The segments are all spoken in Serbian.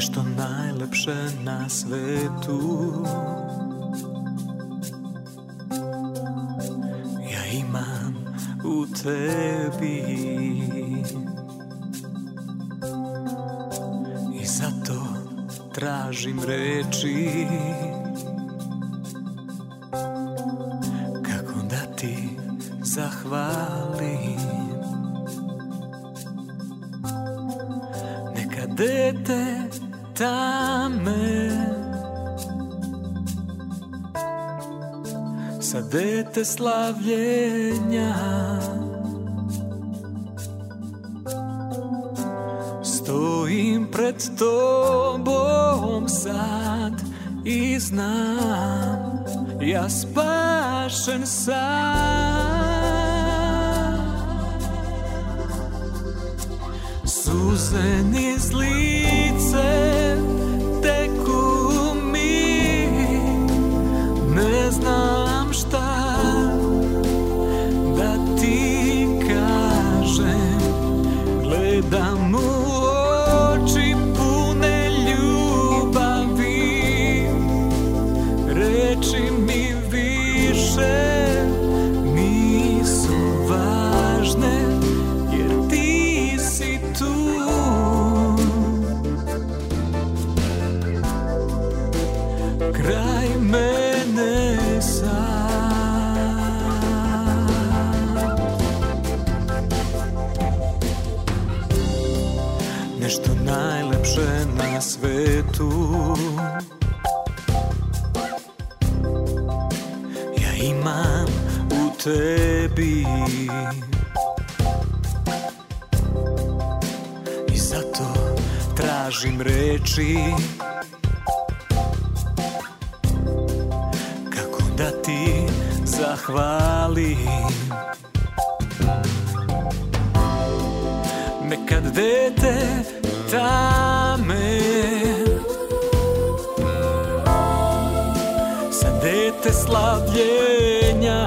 Nešto najlepše na svetu Ja imam u tebi I zato tražim reči te slavljenja da ti zahvalim Nekad dete tame Sa dete slavljenja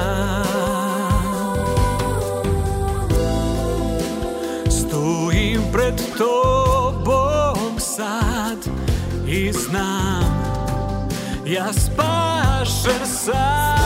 Stojim pred tobom sad i znam Ja spavam set aside.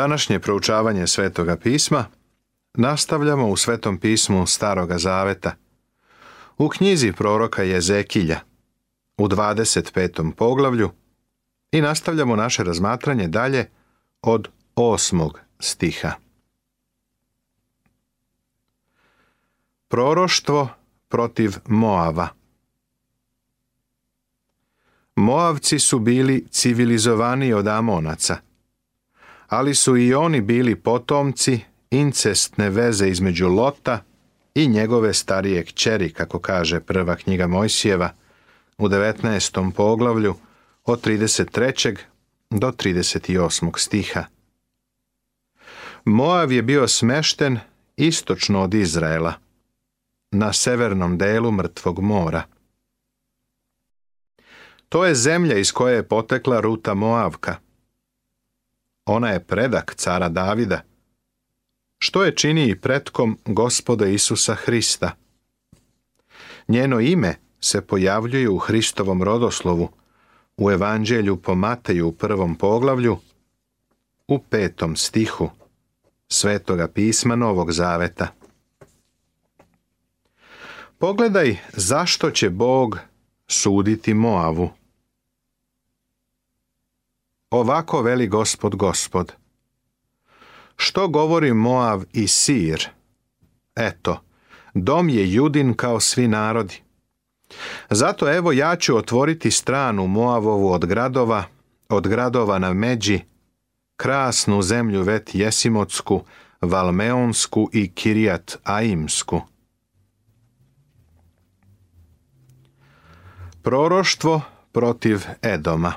Današnje proučavanje Svetoga pisma nastavljamo u Svetom pismu Staroga Zaveta. U knjizi proroka Jezekilja u 25. poglavlju i nastavljamo naše razmatranje dalje od osmog stiha. Proroštvo protiv Moava Moavci su bili civilizovani od Amonaca – ali su i oni bili potomci incestne veze između Lota i njegove starije kćeri, kako kaže prva knjiga Mojsijeva, u 19. poglavlju od 33. do 38. stiha. Moav je bio smešten istočno od Izraela, na severnom delu Mrtvog mora. To je zemlja iz koje je potekla ruta Moavka – ona je predak cara Davida. Što je čini i pretkom gospoda Isusa Hrista? Njeno ime se pojavljuje u Hristovom rodoslovu, u Evanđelju po Mateju u prvom poglavlju, u petom stihu Svetoga pisma Novog Zaveta. Pogledaj zašto će Bog suditi Moavu. Ovako veli gospod gospod. Što govori Moav i Sir? Eto, dom je judin kao svi narodi. Zato evo ja ću otvoriti stranu Moavovu od gradova, od gradova na Međi, krasnu zemlju Vet Jesimotsku, Valmeonsku i Kirijat Aimsku. Proroštvo protiv Edoma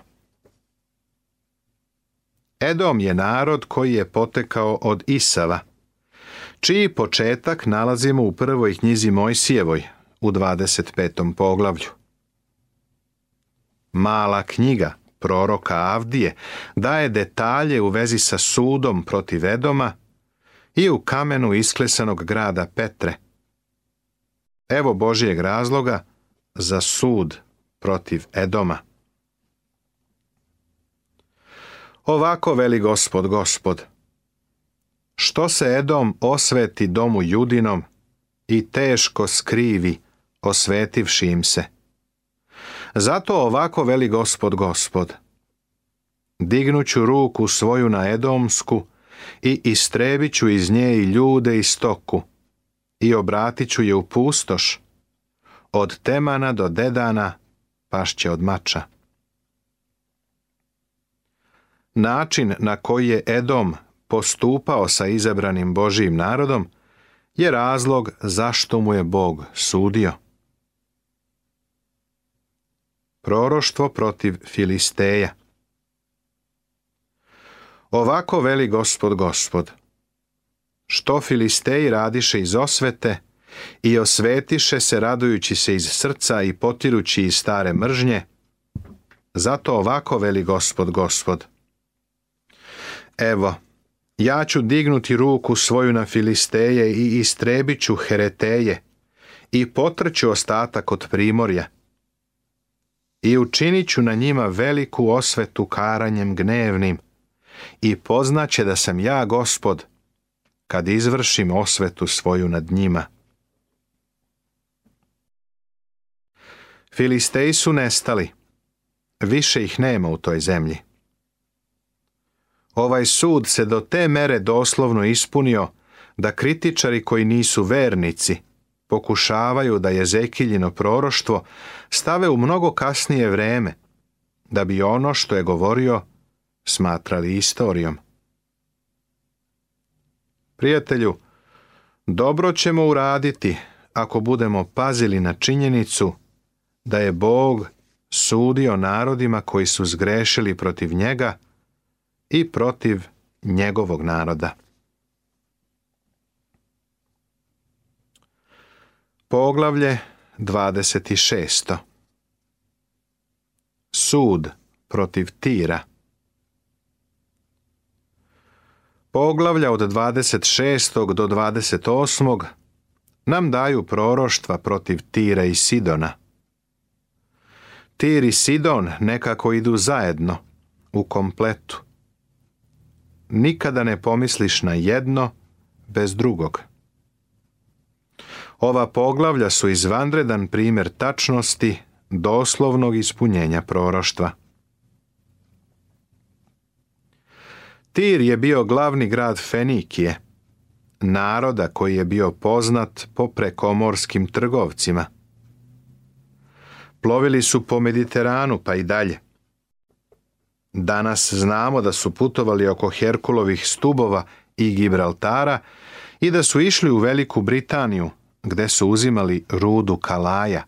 Edom je narod koji je potekao od Isava, čiji početak nalazimo u prvoj knjizi Mojsijevoj u 25. poglavlju. Mala knjiga proroka Avdije daje detalje u vezi sa sudom protiv Edoma i u kamenu isklesanog grada Petre. Evo Božijeg razloga za sud protiv Edoma. Ovako veli gospod, gospod. Što se Edom osveti domu judinom i teško skrivi, osvetivši im se. Zato ovako veli gospod, gospod. Dignuću ruku svoju na Edomsku i istrebiću ću iz nje i ljude i stoku i obratit ću je u pustoš, od Temana do Dedana pašće od mača način na koji je Edom postupao sa izabranim Božijim narodom je razlog zašto mu je Bog sudio. Proroštvo protiv Filisteja Ovako veli gospod gospod, što Filisteji radiše iz osvete i osvetiše se radujući se iz srca i potirući iz stare mržnje, zato ovako veli gospod gospod, Evo, ja ću dignuti ruku svoju na Filisteje i istrebit ću Hereteje i potrću ostatak od primorja i učinit ću na njima veliku osvetu karanjem gnevnim i poznaće da sam ja gospod kad izvršim osvetu svoju nad njima. Filisteji su nestali. Više ih nema u toj zemlji. Ovaj sud se do te mere doslovno ispunio da kritičari koji nisu vernici pokušavaju da Jezekiljino proroštvo stave u mnogo kasnije vreme, da bi ono što je govorio smatrali istorijom. Prijatelju, dobro ćemo uraditi ako budemo pazili na činjenicu da je Bog sudio narodima koji su zgrešili protiv njega i protiv njegovog naroda. Poglavlje 26. Sud protiv Tira Poglavlja od 26. do 28. nam daju proroštva protiv Tira i Sidona. Tir i Sidon nekako idu zajedno, u kompletu nikada ne pomisliš na jedno bez drugog. Ova poglavlja su izvanredan primjer tačnosti doslovnog ispunjenja proroštva. Tir je bio glavni grad Fenikije, naroda koji je bio poznat po prekomorskim trgovcima. Plovili su po Mediteranu pa i dalje. Danas znamo da su putovali oko Herkulovih stubova i Gibraltara i da su išli u Veliku Britaniju, gde su uzimali rudu kalaja.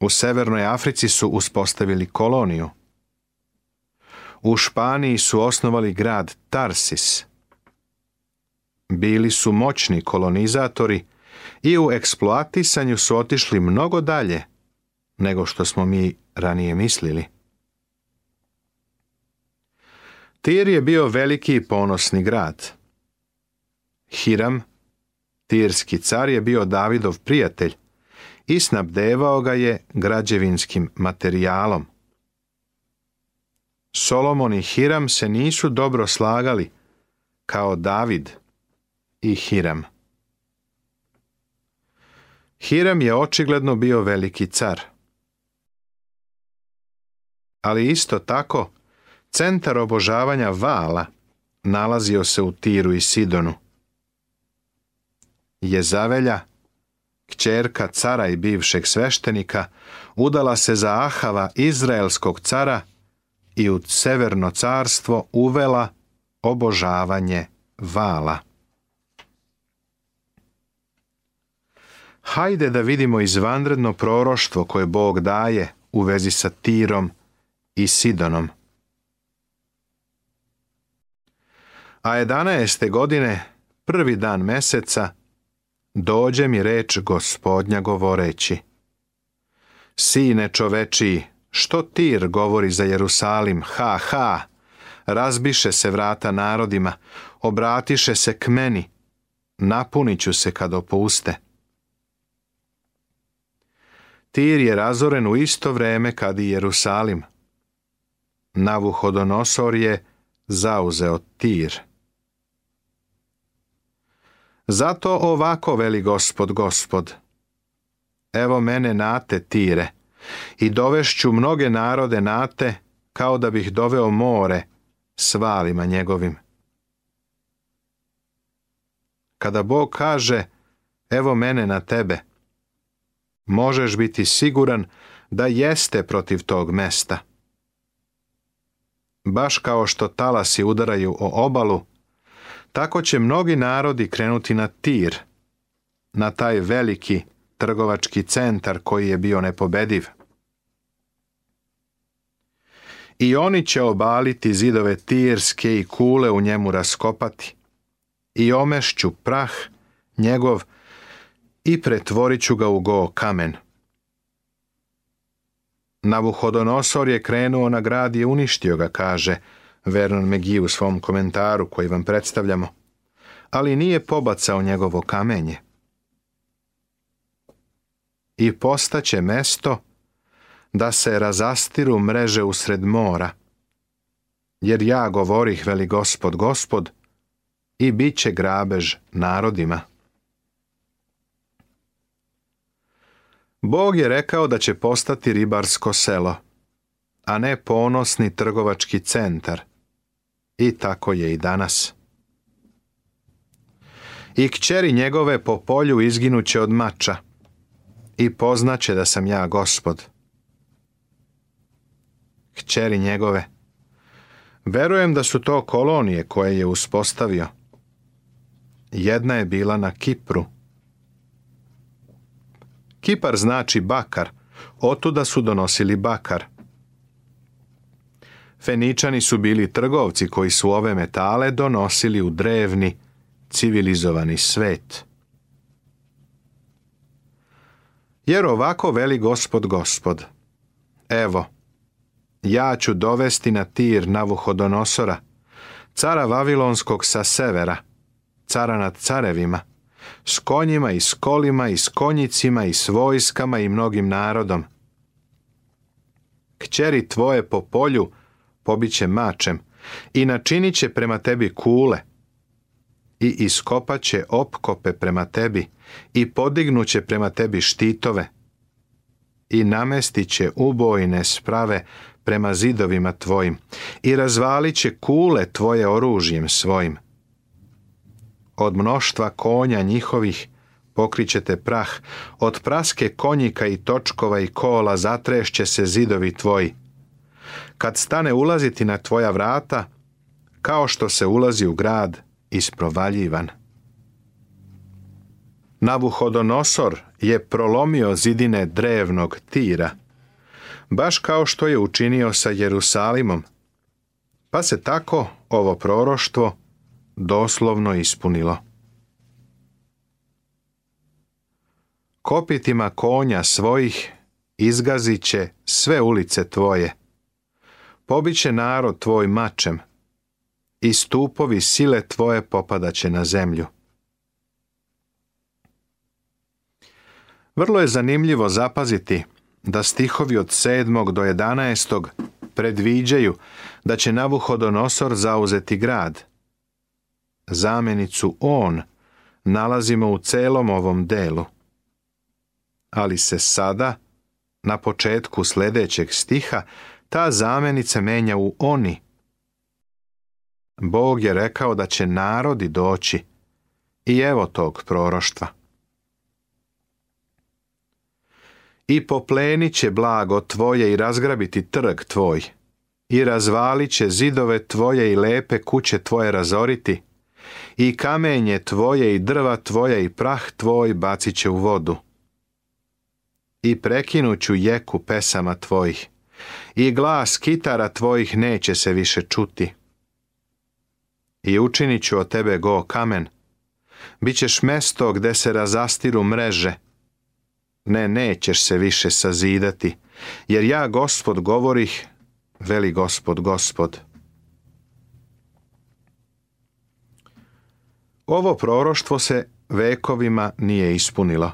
U Severnoj Africi su uspostavili koloniju. U Španiji su osnovali grad Tarsis. Bili su moćni kolonizatori i u eksploatisanju su otišli mnogo dalje nego što smo mi ranije mislili. Tir je bio veliki i ponosni grad. Hiram, tirski car, je bio Davidov prijatelj i snabdevao ga je građevinskim materijalom. Solomon i Hiram se nisu dobro slagali, kao David i Hiram. Hiram je očigledno bio veliki car. Ali isto tako, Centar obožavanja Vala nalazio se u Tiru i Sidonu. Jezavelja, kćerka cara i bivšeg sveštenika, udala se za Ahava, izraelskog cara, i u severno carstvo uvela obožavanje Vala. Hajde da vidimo izvanredno proroštvo koje Bog daje u vezi sa Tirom i Sidonom. A 11. godine, prvi dan meseca, dođe mi reč gospodnja govoreći. Sine čovečiji, što Tir govori za Jerusalim, ha, ha, razbiše se vrata narodima, obratiše se k meni, napunit ću se kad opuste. Tir je razoren u isto vreme kad i Jerusalim. Navuhodonosor je zauzeo Tir. Zato ovako veli gospod, gospod. Evo mene nate tire i dovešću mnoge narode nate kao da bih doveo more s valima njegovim. Kada Bog kaže, evo mene na tebe, možeš biti siguran da jeste protiv tog mesta. Baš kao što talasi udaraju o obalu, tako će mnogi narodi krenuti na tir, na taj veliki trgovački centar koji je bio nepobediv. I oni će obaliti zidove tirske i kule u njemu raskopati i omešću prah njegov i pretvorit ću ga u go kamen. Navuhodonosor je krenuo na grad i uništio ga, kaže – Vernon McGee u svom komentaru koji vam predstavljamo, ali nije pobacao njegovo kamenje. I postaće mesto da se razastiru mreže usred mora, jer ja govorih veli gospod gospod i bit će grabež narodima. Bog je rekao da će postati ribarsko selo, a ne ponosni trgovački centar, i tako je i danas. I kćeri njegove po polju izginuće od mača i poznaće da sam ja gospod. Kćeri njegove. Verujem da su to kolonije koje je uspostavio. Jedna je bila na Kipru. Kipar znači bakar, otuda su donosili bakar. Feničani su bili trgovci koji su ove metale donosili u drevni, civilizovani svet. Jer ovako veli gospod gospod, evo, ja ću dovesti na tir Navuhodonosora, cara Vavilonskog sa severa, cara nad carevima, s konjima i s kolima i s konjicima i s vojskama i mnogim narodom. Kćeri tvoje po polju pobiće mačem i načinit će prema tebi kule i iskopaće opkope prema tebi i podignuće prema tebi štitove i namestit će ubojne sprave prema zidovima tvojim i razvalit će kule tvoje oružjem svojim. Od mnoštva konja njihovih pokrićete prah, od praske konjika i točkova i kola zatrešće se zidovi tvoji kad stane ulaziti na tvoja vrata, kao što se ulazi u grad isprovaljivan. Navuhodonosor je prolomio zidine drevnog tira, baš kao što je učinio sa Jerusalimom, pa se tako ovo proroštvo doslovno ispunilo. Kopitima konja svojih izgazit će sve ulice tvoje, pobiće narod tvoj mačem i stupovi sile tvoje popadaće na zemlju. Vrlo je zanimljivo zapaziti da stihovi od 7. do 11. predviđaju da će Navuhodonosor zauzeti grad. Zamenicu on nalazimo u celom ovom delu. Ali se sada, na početku sljedećeg stiha, ta zamenica menja u oni. Bog je rekao da će narodi doći i evo tog proroštva. I poplenit će blago tvoje i razgrabiti trg tvoj i razvalit će zidove tvoje i lepe kuće tvoje razoriti i kamenje tvoje i drva tvoje i prah tvoj bacit će u vodu i prekinuću jeku pesama tvojih i glas kitara tvojih neće se više čuti. I učinit ću od tebe go kamen. Bićeš mesto gde se razastiru mreže. Ne, nećeš se više sazidati, jer ja gospod govorih, veli gospod gospod. Ovo proroštvo se vekovima nije ispunilo.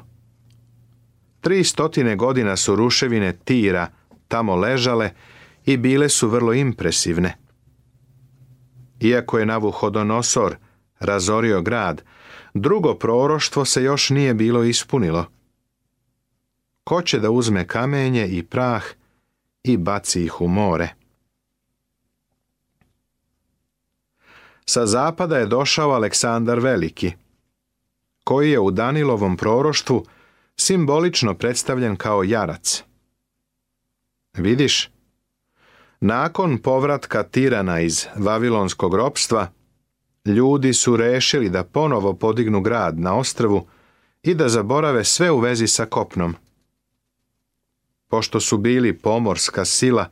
Tri stotine godina su ruševine Tira tamo ležale i bile su vrlo impresivne. Iako je Navuhodonosor razorio grad, drugo proroštvo se još nije bilo ispunilo. Ko će da uzme kamenje i prah i baci ih u more? Sa zapada je došao Aleksandar Veliki, koji je u Danilovom proroštvu simbolično predstavljen kao jarac. Vidiš? Nakon povratka tirana iz Vavilonskog ropstva, ljudi su rešili da ponovo podignu grad na ostrvu i da zaborave sve u vezi sa kopnom. Pošto su bili pomorska sila,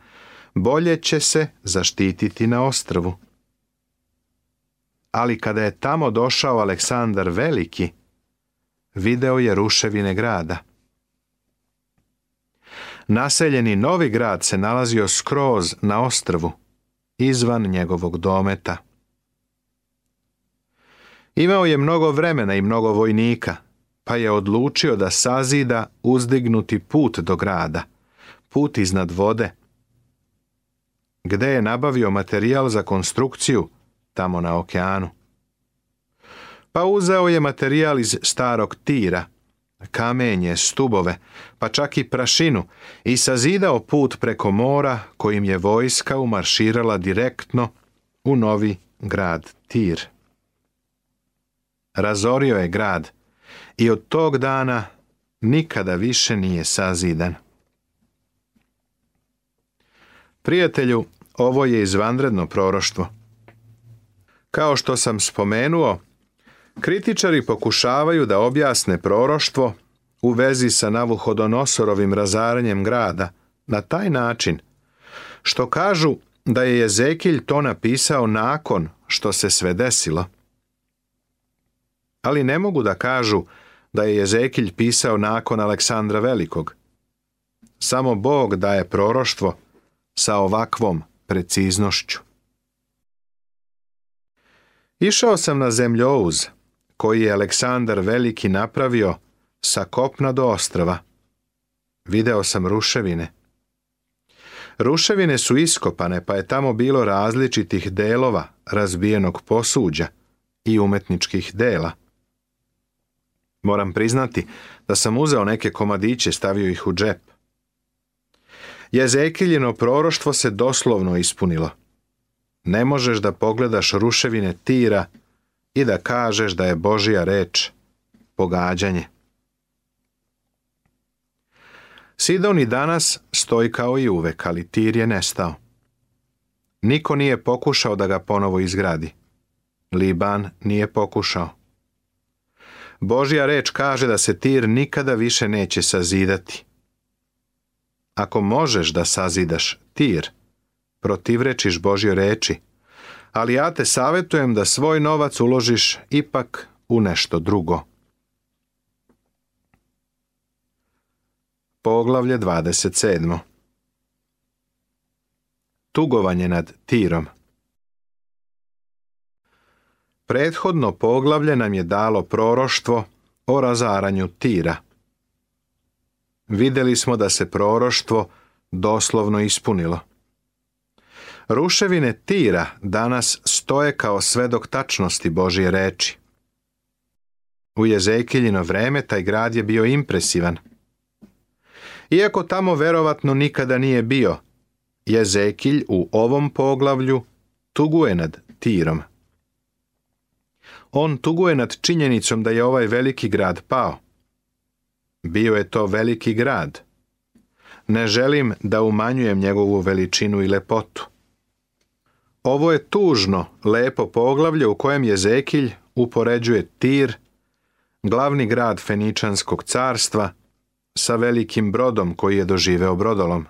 bolje će se zaštititi na ostrvu. Ali kada je tamo došao Aleksandar Veliki, video je ruševine grada. Naseljeni novi grad se nalazio skroz na ostrvu, izvan njegovog dometa. Imao je mnogo vremena i mnogo vojnika, pa je odlučio da sazida uzdignuti put do grada, put iznad vode. Gde je nabavio materijal za konstrukciju, tamo na okeanu. Pa uzeo je materijal iz starog tira, kamenje, stubove, pa čak i prašinu i sazidao put preko mora kojim je vojska umarširala direktno u novi grad Tir. Razorio je grad i od tog dana nikada više nije sazidan. Prijatelju, ovo je izvanredno proroštvo. Kao što sam spomenuo, Kritičari pokušavaju da objasne proroštvo u vezi sa Navuhodonosorovim razaranjem grada na taj način što kažu da je Jezekilj to napisao nakon što se sve desilo. Ali ne mogu da kažu da je Jezekilj pisao nakon Aleksandra Velikog. Samo Bog daje proroštvo sa ovakvom preciznošću. Išao sam na zemljouz, koji je Aleksandar Veliki napravio sa kopna do ostrava. Video sam ruševine. Ruševine su iskopane, pa je tamo bilo različitih delova razbijenog posuđa i umetničkih dela. Moram priznati da sam uzeo neke komadiće, stavio ih u džep. Jezekiljino proroštvo se doslovno ispunilo. Ne možeš da pogledaš ruševine tira i da kažeš da je Božija reč pogađanje. Sidon i danas stoji kao i uvek, ali Tir je nestao. Niko nije pokušao da ga ponovo izgradi. Liban nije pokušao. Božja reč kaže da se Tir nikada više neće sazidati. Ako možeš da sazidaš Tir, protivrečiš Božjoj reči, ali ja te savjetujem da svoj novac uložiš ipak u nešto drugo. Poglavlje 27. Tugovanje nad tirom Prethodno poglavlje nam je dalo proroštvo o razaranju tira. Vidjeli smo da se proroštvo doslovno ispunilo. Ruševine Tira danas stoje kao svedok tačnosti Božje reči. U Jezekiljino vreme taj grad je bio impresivan. Iako tamo verovatno nikada nije bio, Jezekilj u ovom poglavlju tuguje nad Tirom. On tuguje nad činjenicom da je ovaj veliki grad pao. Bio je to veliki grad. Ne želim da umanjujem njegovu veličinu i lepotu. Ovo je tužno lepo poglavlje u kojem Zekilj upoređuje Tir, glavni grad Feničanskog carstva, sa velikim brodom koji je doživeo brodolom.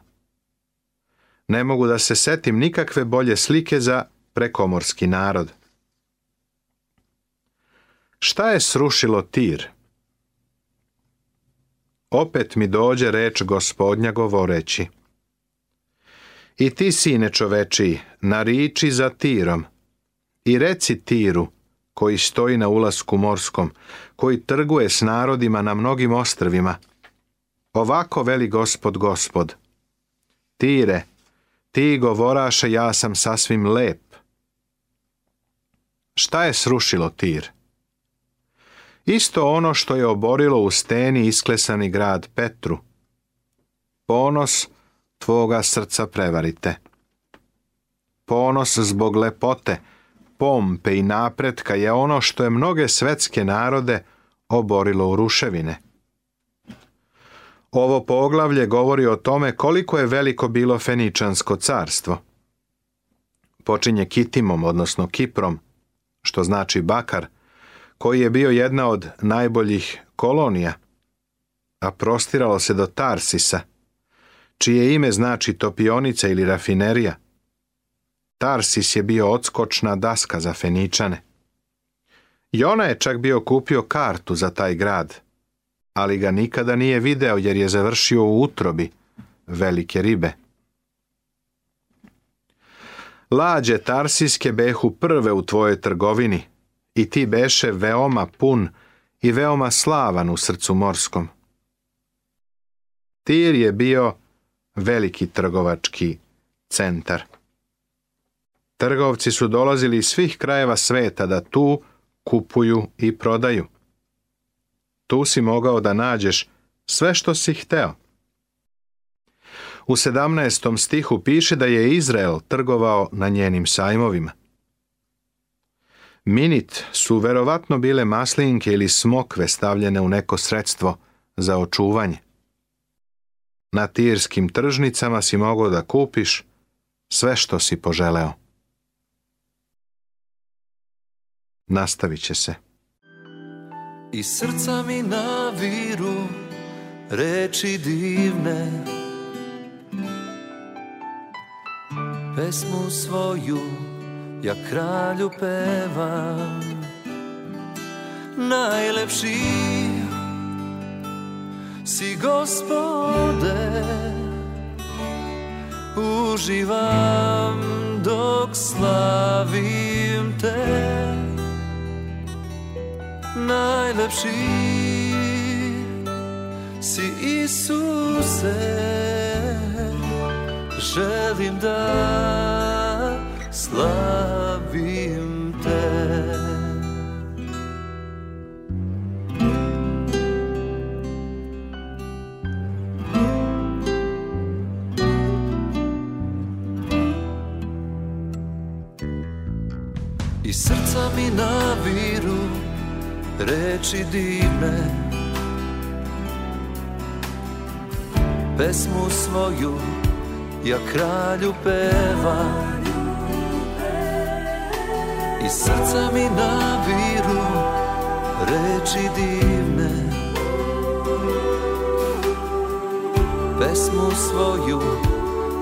Ne mogu da se setim nikakve bolje slike za prekomorski narod. Šta je srušilo Tir? Opet mi dođe reč gospodnja govoreći. I ti, sine čovečiji, nariči za tirom i reci tiru, koji stoji na ulasku morskom, koji trguje s narodima na mnogim ostrvima. Ovako veli gospod gospod. Tire, ti govoraše ja sam sasvim lep. Šta je srušilo tir? Isto ono što je oborilo u steni isklesani grad Petru. Ponos tvoga srca prevarite. Ponos zbog lepote, pompe i napretka je ono što je mnoge svetske narode oborilo u ruševine. Ovo poglavlje govori o tome koliko je veliko bilo Feničansko carstvo. Počinje Kitimom, odnosno Kiprom, što znači Bakar, koji je bio jedna od najboljih kolonija, a prostiralo se do Tarsisa – čije ime znači topionica ili rafinerija. Tarsis je bio odskočna daska za Feničane. Jona je čak bio kupio kartu za taj grad, ali ga nikada nije video jer je završio u utrobi velike ribe. Lađe Tarsiske behu prve u tvojoj trgovini i ti beše veoma pun i veoma slavan u srcu morskom. Tir je bio veliki trgovački centar. Trgovci su dolazili iz svih krajeva sveta da tu kupuju i prodaju. Tu si mogao da nađeš sve što si hteo. U 17. stihu piše da je Izrael trgovao na njenim sajmovima. Minit su verovatno bile maslinke ili smokve stavljene u neko sredstvo za očuvanje. Na tirskim tržnicama si mogao da kupiš sve što si poželeo. Nastavit će se. I srca mi na viru reči divne Pesmu svoju ja kralju pevam Najlepši si gospode Uživam dok slavim te Najlepši si Isuse Želim da slavim reči divne Pesmu svoju ja kralju pevam I srca mi nabiru reči divne Pesmu svoju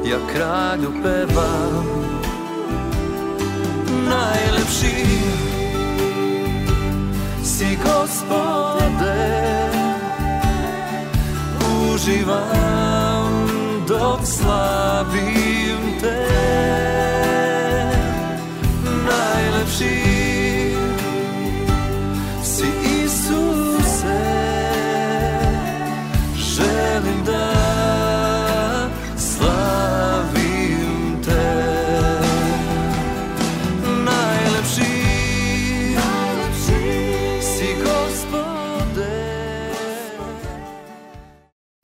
ja kralju pevam Najlepši si Gospode Uživam dok slabim te Najlepši